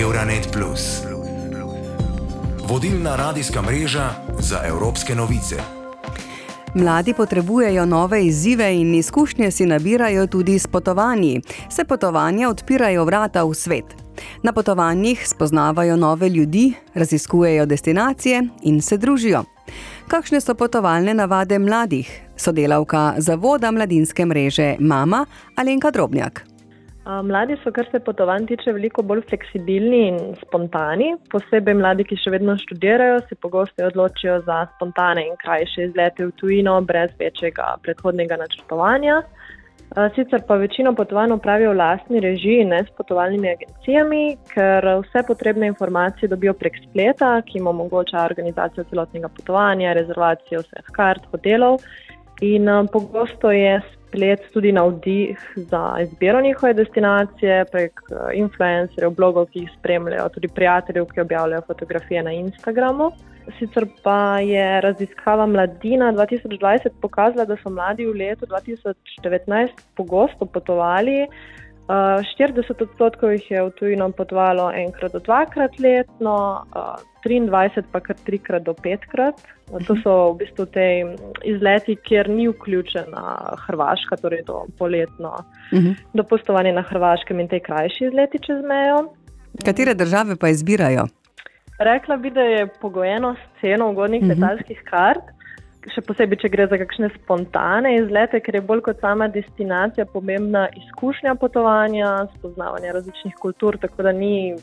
Euronet. Vodilna radijska mreža za evropske novice. Mladi potrebujejo nove izzive in izkušnje si nabirajo tudi s potovanji. Se potovanja odpirajo vrata v svet. Na potovanjih spoznavajo nove ljudi, raziskujejo destinacije in se družijo. Kakšne so potovalne navade mladih? Sodelavka Zavoda mladinske mreže Mama Alenka Drobnjak. Mladi so, kar se potovanj tiče, veliko bolj fleksibilni in spontani. Posebej mladi, ki še vedno študirajo, se pogosto odločijo za spontane in krajše izlete v tujino, brez večjega predhodnega načrtovanja. Sicer pa večino potovanj upravijo v lastni režiji, ne s potovalnimi agencijami, ker vse potrebne informacije dobijo prek spleta, ki jim omogoča organizacijo celotnega potovanja, rezervacijo vseh kart, hotelov. In pogosto je splet tudi navdih za izbiro njihove destinacije prek eh, influencerjev, blogov, ki jih spremljajo, tudi prijateljev, ki objavljajo fotografije na Instagramu. Sicer pa je raziskava Mladina 2020 pokazala, da so mladi v letu 2019 pogosto potovali. 40 odstotkov jih je v tujino potovalo enkrat do dvakrat letno, 23 pa kar trikrat do petkrat. To so v bistvu te izleti, kjer ni vključena Hrvaška, torej to poletno uh -huh. dopustovanje na Hrvaškem in te krajši izleti čez mejo. Katere države pa izbirajo? Rekla bi, da je pogojeno s ceno ugodnih uh -huh. letalskih kart še posebej, če gre za kakšne spontane izlete, ker je bolj kot sama destinacija pomembna izkušnja potovanja, spoznavanja različnih kultur, tako da ni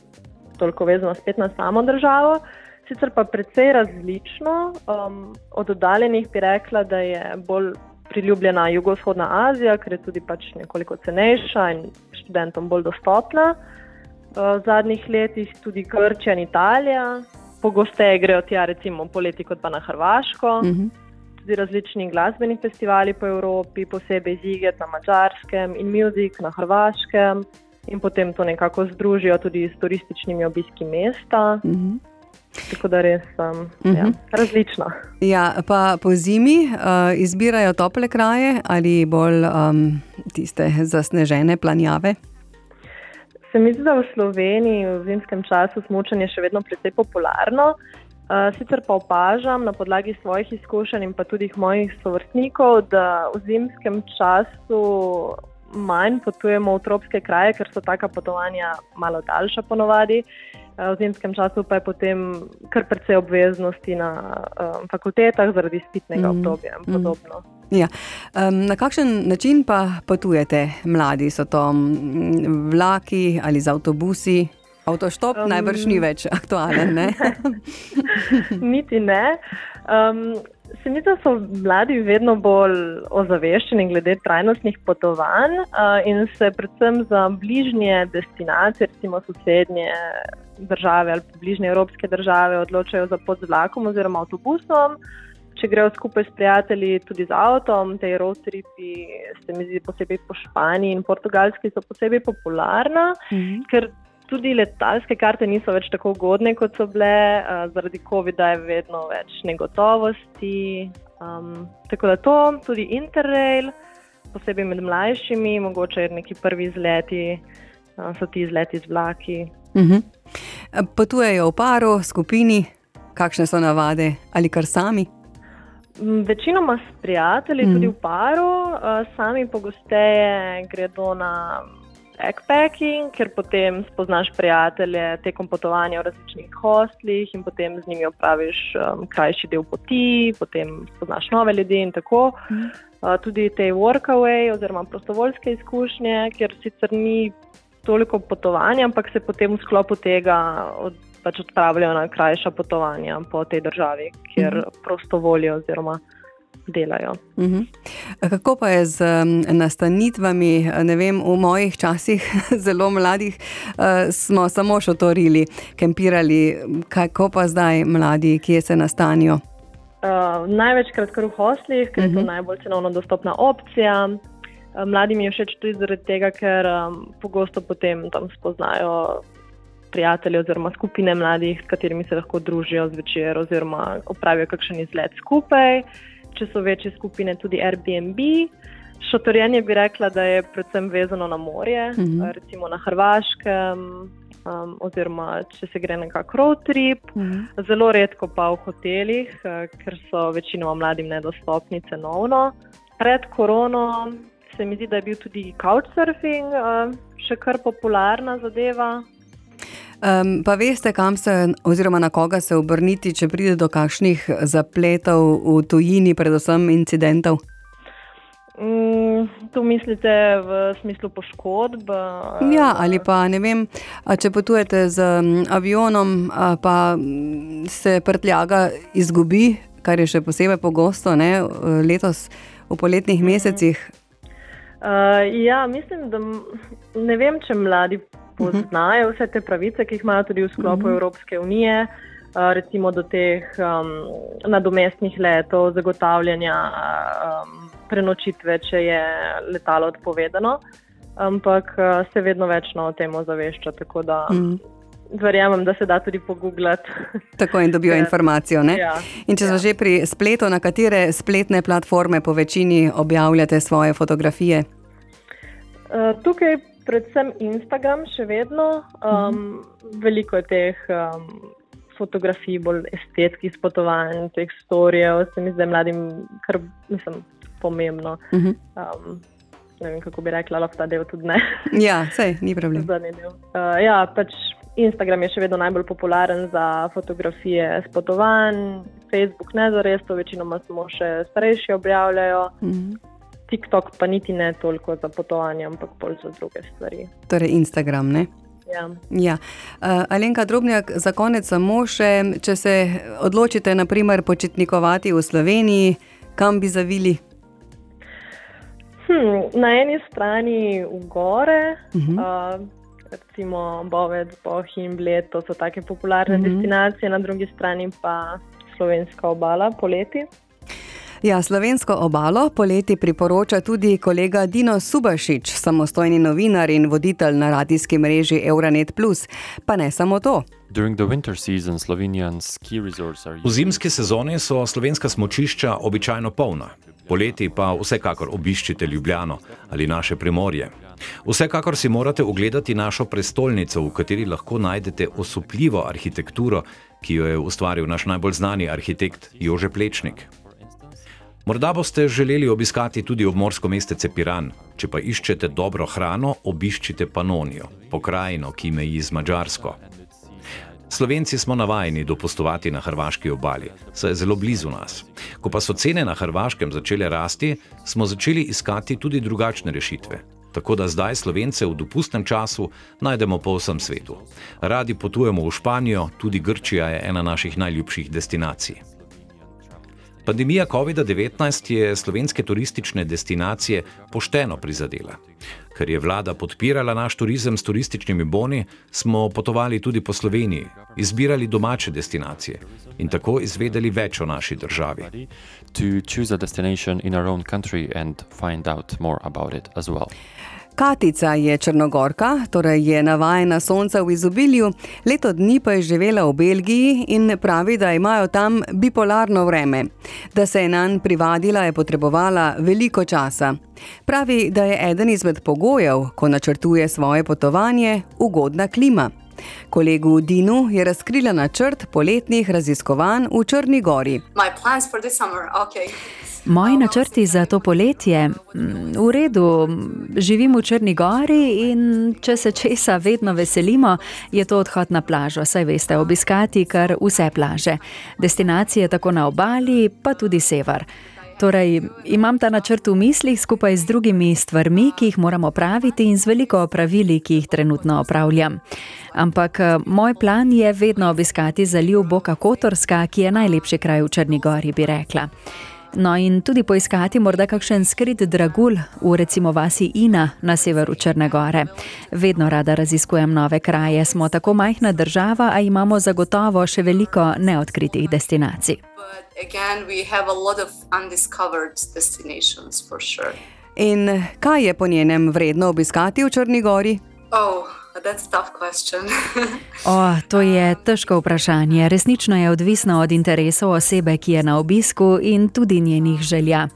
toliko vezano spet na samo državo. Sicer pa precej različno. Um, od oddaljenih bi rekla, da je bolj priljubljena jugovzhodna Azija, ker je tudi pač nekoliko cenejša in študentom bolj dostopna. Uh, v zadnjih letih tudi Grčija in Italija. Pogosteje grejo tja, recimo poleti, kot pa na Hrvaško. Uh mhm. -huh tudi različni glasbeni festivali po Evropi, posebej Ziget na Mačarskem in Music na Hrvaškem, in potem to nekako združijo tudi s turističnimi obiski mesta. Mm -hmm. Tako da res um, mm -hmm. ja, različno. Ja, pa po zimi uh, izbirajo tople kraje ali bolj um, tiste zasnežene planjave? Se mi zdi, da v Sloveniji v zimskem času smočanje še vedno precej popularno. Eh, sicer pa opažam na podlagi svojih izkušenj in pa tudi mojih sovrstnikov, da v zimskem času manj potujemo v tropske kraje, ker so taka potovanja malo daljša ponovadi. Eh, v zimskem času pa je potem kar precej obveznosti na um, fakultetah zaradi spitnega mm. obdobja in mhm. podobno. Mm. Ja. Um, na kakšen način pa potujete, mladi? So to mm, vlaki ali z avtobusi? Avtoštop um, najbrž ni več aktualen. Ne? Niti ne. Um, se mi zdi, da so mladi vedno bolj ozaveščeni glede trajnostnih potovanj uh, in se predvsem za bližnje destinacije, recimo sosednje države ali bližnje evropske države, odločajo za pot z vlakom oziroma avtobusom. Če grejo skupaj s prijatelji, tudi z avtom, te road tripi, se mi zdi, posebej po Španiji in Portugalski, so posebej popularna, mm -hmm. ker tudi letalske karte niso več tako ugodne, kot so bile, uh, zaradi COVID-a je vedno več negotovosti. Um, tako da to, tudi Interrail, posebej med mlajšimi, mogoče neki prvi izleti, uh, so ti izleti z vlaki. Uh mhm. -huh. Potujejo v paru, skupini, kakšne so navade ali kar sami? Večinoma s prijatelji, mm. tudi v paru, uh, sami pogosteje gredo na backpacking, ker potem spoznaš prijatelje tekom potovanja v različnih hostlih in potem z njimi opraviš um, krajši del poti, potem spoznaš nove ljudi in tako. Mhm. Uh, tudi te workaway oziroma prostovoljske izkušnje, kjer sicer ni toliko potovanja, ampak se potem v sklopu tega od, pač odpravljajo na krajša potovanja po tej državi, kjer mhm. prostovoljo oziroma delajo. Uh mhm. -huh. Kako pa je z nastanitvami? Vem, v mojih časih, zelo mladih, smo samo šotorili, kempirali. Kako pa zdaj mladi, kje se nastanijo? Uh, največkrat kar v hoslih, ker uh -huh. je to mhm. najbolj cenovno dostopna opcija. Mladim je všeč tudi zaradi tega, ker um, pogosto potem tam spoznajo. Prijatelji oziroma skupine mladih, s katerimi se lahko družijo zvečer, oziroma opravijo kakšen izlet skupaj. Uh, če so večje skupine, tudi Airbnb. Šotorjenje bi rekla, da je predvsem vezano na morje, uh mhm. -huh. recimo na Hrvaškem, um, oziroma če se gre nekako road trip, mm. zelo redko pa v hotelih, uh, ker so večinoma mladim nedostopni cenovno. Pred korono se mi zdi, da je bil tudi couchsurfing uh, še kar popularna zadeva. Um, pa veste, kam se, oziroma na koga se obrniti, če pride do kakšnih zapletov v tujini, predvsem incidentov? Mm, tu mislite v smislu poškodb? Ja, ali pa ne vem, če potujete z avionom, pa se prtljaga izgubi, kar je še posebej pogosto ne, letos v poletnih mhm. mesecih. Uh, ja, mislim, da ne vem, če mladi poznajo vse te pravice, ki jih imajo tudi v sklopu mhm. Evropske unije, recimo do teh um, nadomestnih letov, zagotavljanja um, prenočitve, če je letalo odpovedano. Ampak se vedno več o tem ozavešča. Tako da mm. verjamem, da se da tudi pogooglati. Tako in dobijo informacijo. Ja, in če ja. smo že pri spletu, na katere spletne platforme po večini objavljate svoje fotografije? Uh, tukaj predvsem Instagram, še vedno. Um, veliko je teh um, fotografij, bolj estetskih potovanj, teh storijev, se mi zdi mladim kar mislim, pomembno. Um, ne vem, kako bi rekla, lahko ta del tudi ne. ja, sej, ni problem. Uh, ja, pač Instagram je še vedno najbolj popularen za fotografije s potovanj, Facebook ne za res, to večinoma samo še starejši objavljajo. Mm -hmm. TikTok pa niti ne toliko za potovanje, ampak bolj za druge stvari. Torej, Instagram. Ne? Ja. Ja. Uh, Alenka Drobnjak, za konec samo še, če se odločite, naprimer, počitnikovati v Sloveniji, kam bi zavili? Hm, na eni strani v gore, uh -huh. uh, recimo Bovec, Bohin, Bled, to so take popularne uh mhm. -huh. destinacije, na drugi strani pa slovenska obala poleti. Ja, slovensko obalo poleti priporoča tudi kolega Dino Subašič, samostojni novinar in voditelj na radijski mreži Euronet. Pa ne samo to. V zimski sezoni so slovenska smočišča običajno polna. Poleti pa vsekakor obiščite Ljubljano ali naše primorje. Vsekakor si morate ogledati našo prestolnico, v kateri lahko najdete osupljivo arhitekturo, ki jo je ustvaril naš najbolj znani arhitekt Jože Plečnik. Morda boste želeli obiskati tudi obmorsko mestece Piran, če pa iščete dobro hrano, obiščite Panonijo, pokrajino, ki meji z Mačarsko. Slovenci smo navajeni dopustovati na hrvaški obali, saj je zelo blizu nas. Ko pa so cene na hrvaškem začele rasti, smo začeli iskati tudi drugačne rešitve. Tako da zdaj Slovence v dopustnem času najdemo po vsem svetu. Radi potujemo v Španijo, tudi Grčija je ena naših najljubših destinacij. Pandemija COVID-19 je slovenske turistične destinacije pošteno prizadela. Ker je vlada podpirala naš turizem s turističnimi boni, smo potovali tudi po Sloveniji, izbirali domače destinacije in tako izvedeli več o naši državi. To choose a destination in our own country and find out more about it as well. Katica je črnogorka, torej je navajena sonca v izobilju, leto dni pa je živela v Belgiji in pravi, da imajo tam bipolarno vreme. Da se je nanj privadila, je potrebovala veliko časa. Pravi, da je eden izmed pogojev, ko načrtuje svoje potovanje, ugodna klima. Kolegu Dinu je razkrila načrt poletnih raziskovanj v Črni Gori. Moji načrti za to poletje, mm, v redu, živim v Črni Gori in če se česa vedno veselimo, je to odhod na plažo. Saj veste, obiskati kar vse plaže. Destinacije tako na obali, pa tudi sever. Torej, imam ta načrt v mislih skupaj z drugimi stvarmi, ki jih moramo praviti in z veliko pravili, ki jih trenutno opravljam. Ampak eh, moj plan je vedno obiskati zaliv Boka Kotorska, ki je najlepši kraj v Črni Gori, bi rekla. No, in tudi poiskati morda kakšen skrit dragulj v recimo vasi Ina na severu Črne Gore. Vedno rada raziskujem nove kraje, smo tako majhna država, a imamo zagotovo še veliko neodkritih destinacij. In kaj je po njenem vredno obiskati v Črni Gori? Oh. o, to je težko vprašanje. Resnično je odvisno od interesov osebe, ki je na obisku in tudi njenih želja.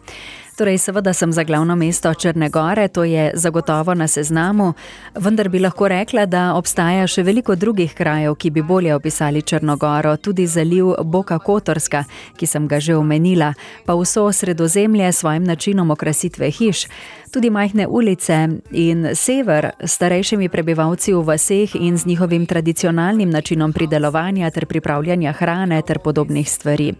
Torej, seveda sem za glavno mesto Črne Gore, to je zagotovo na seznamu, vendar bi lahko rekla, da obstaja še veliko drugih krajev, ki bi bolje opisali Črnogoro, tudi zaliv Boka Kotorska, ki sem ga že omenila, pa vso sredozemlje s svojim načinom okrasitve hiš, tudi majhne ulice in sever s starejšimi prebivalci v vaseh in z njihovim tradicionalnim načinom pridelovanja ter pripravljanja hrane ter podobnih stvari.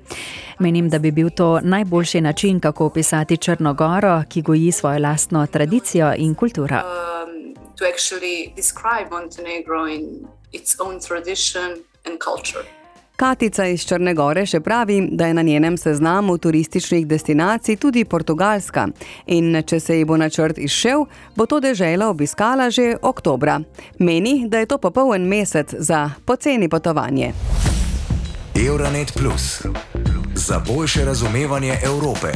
Menim, da bi bil to najboljši način, kako opisati Črnogoro, ki goji svojo lastno tradicijo in kulturo. Um, Katica iz Črne Gore še pravi, da je na njenem seznamu turističnih destinacij tudi Portugalska in če se ji bo načrt izšel, bo to dežela obiskala že oktobra. Meni, da je to popoln mesec za poceni potovanje. Euronet Plus za boljše razumevanje Evrope.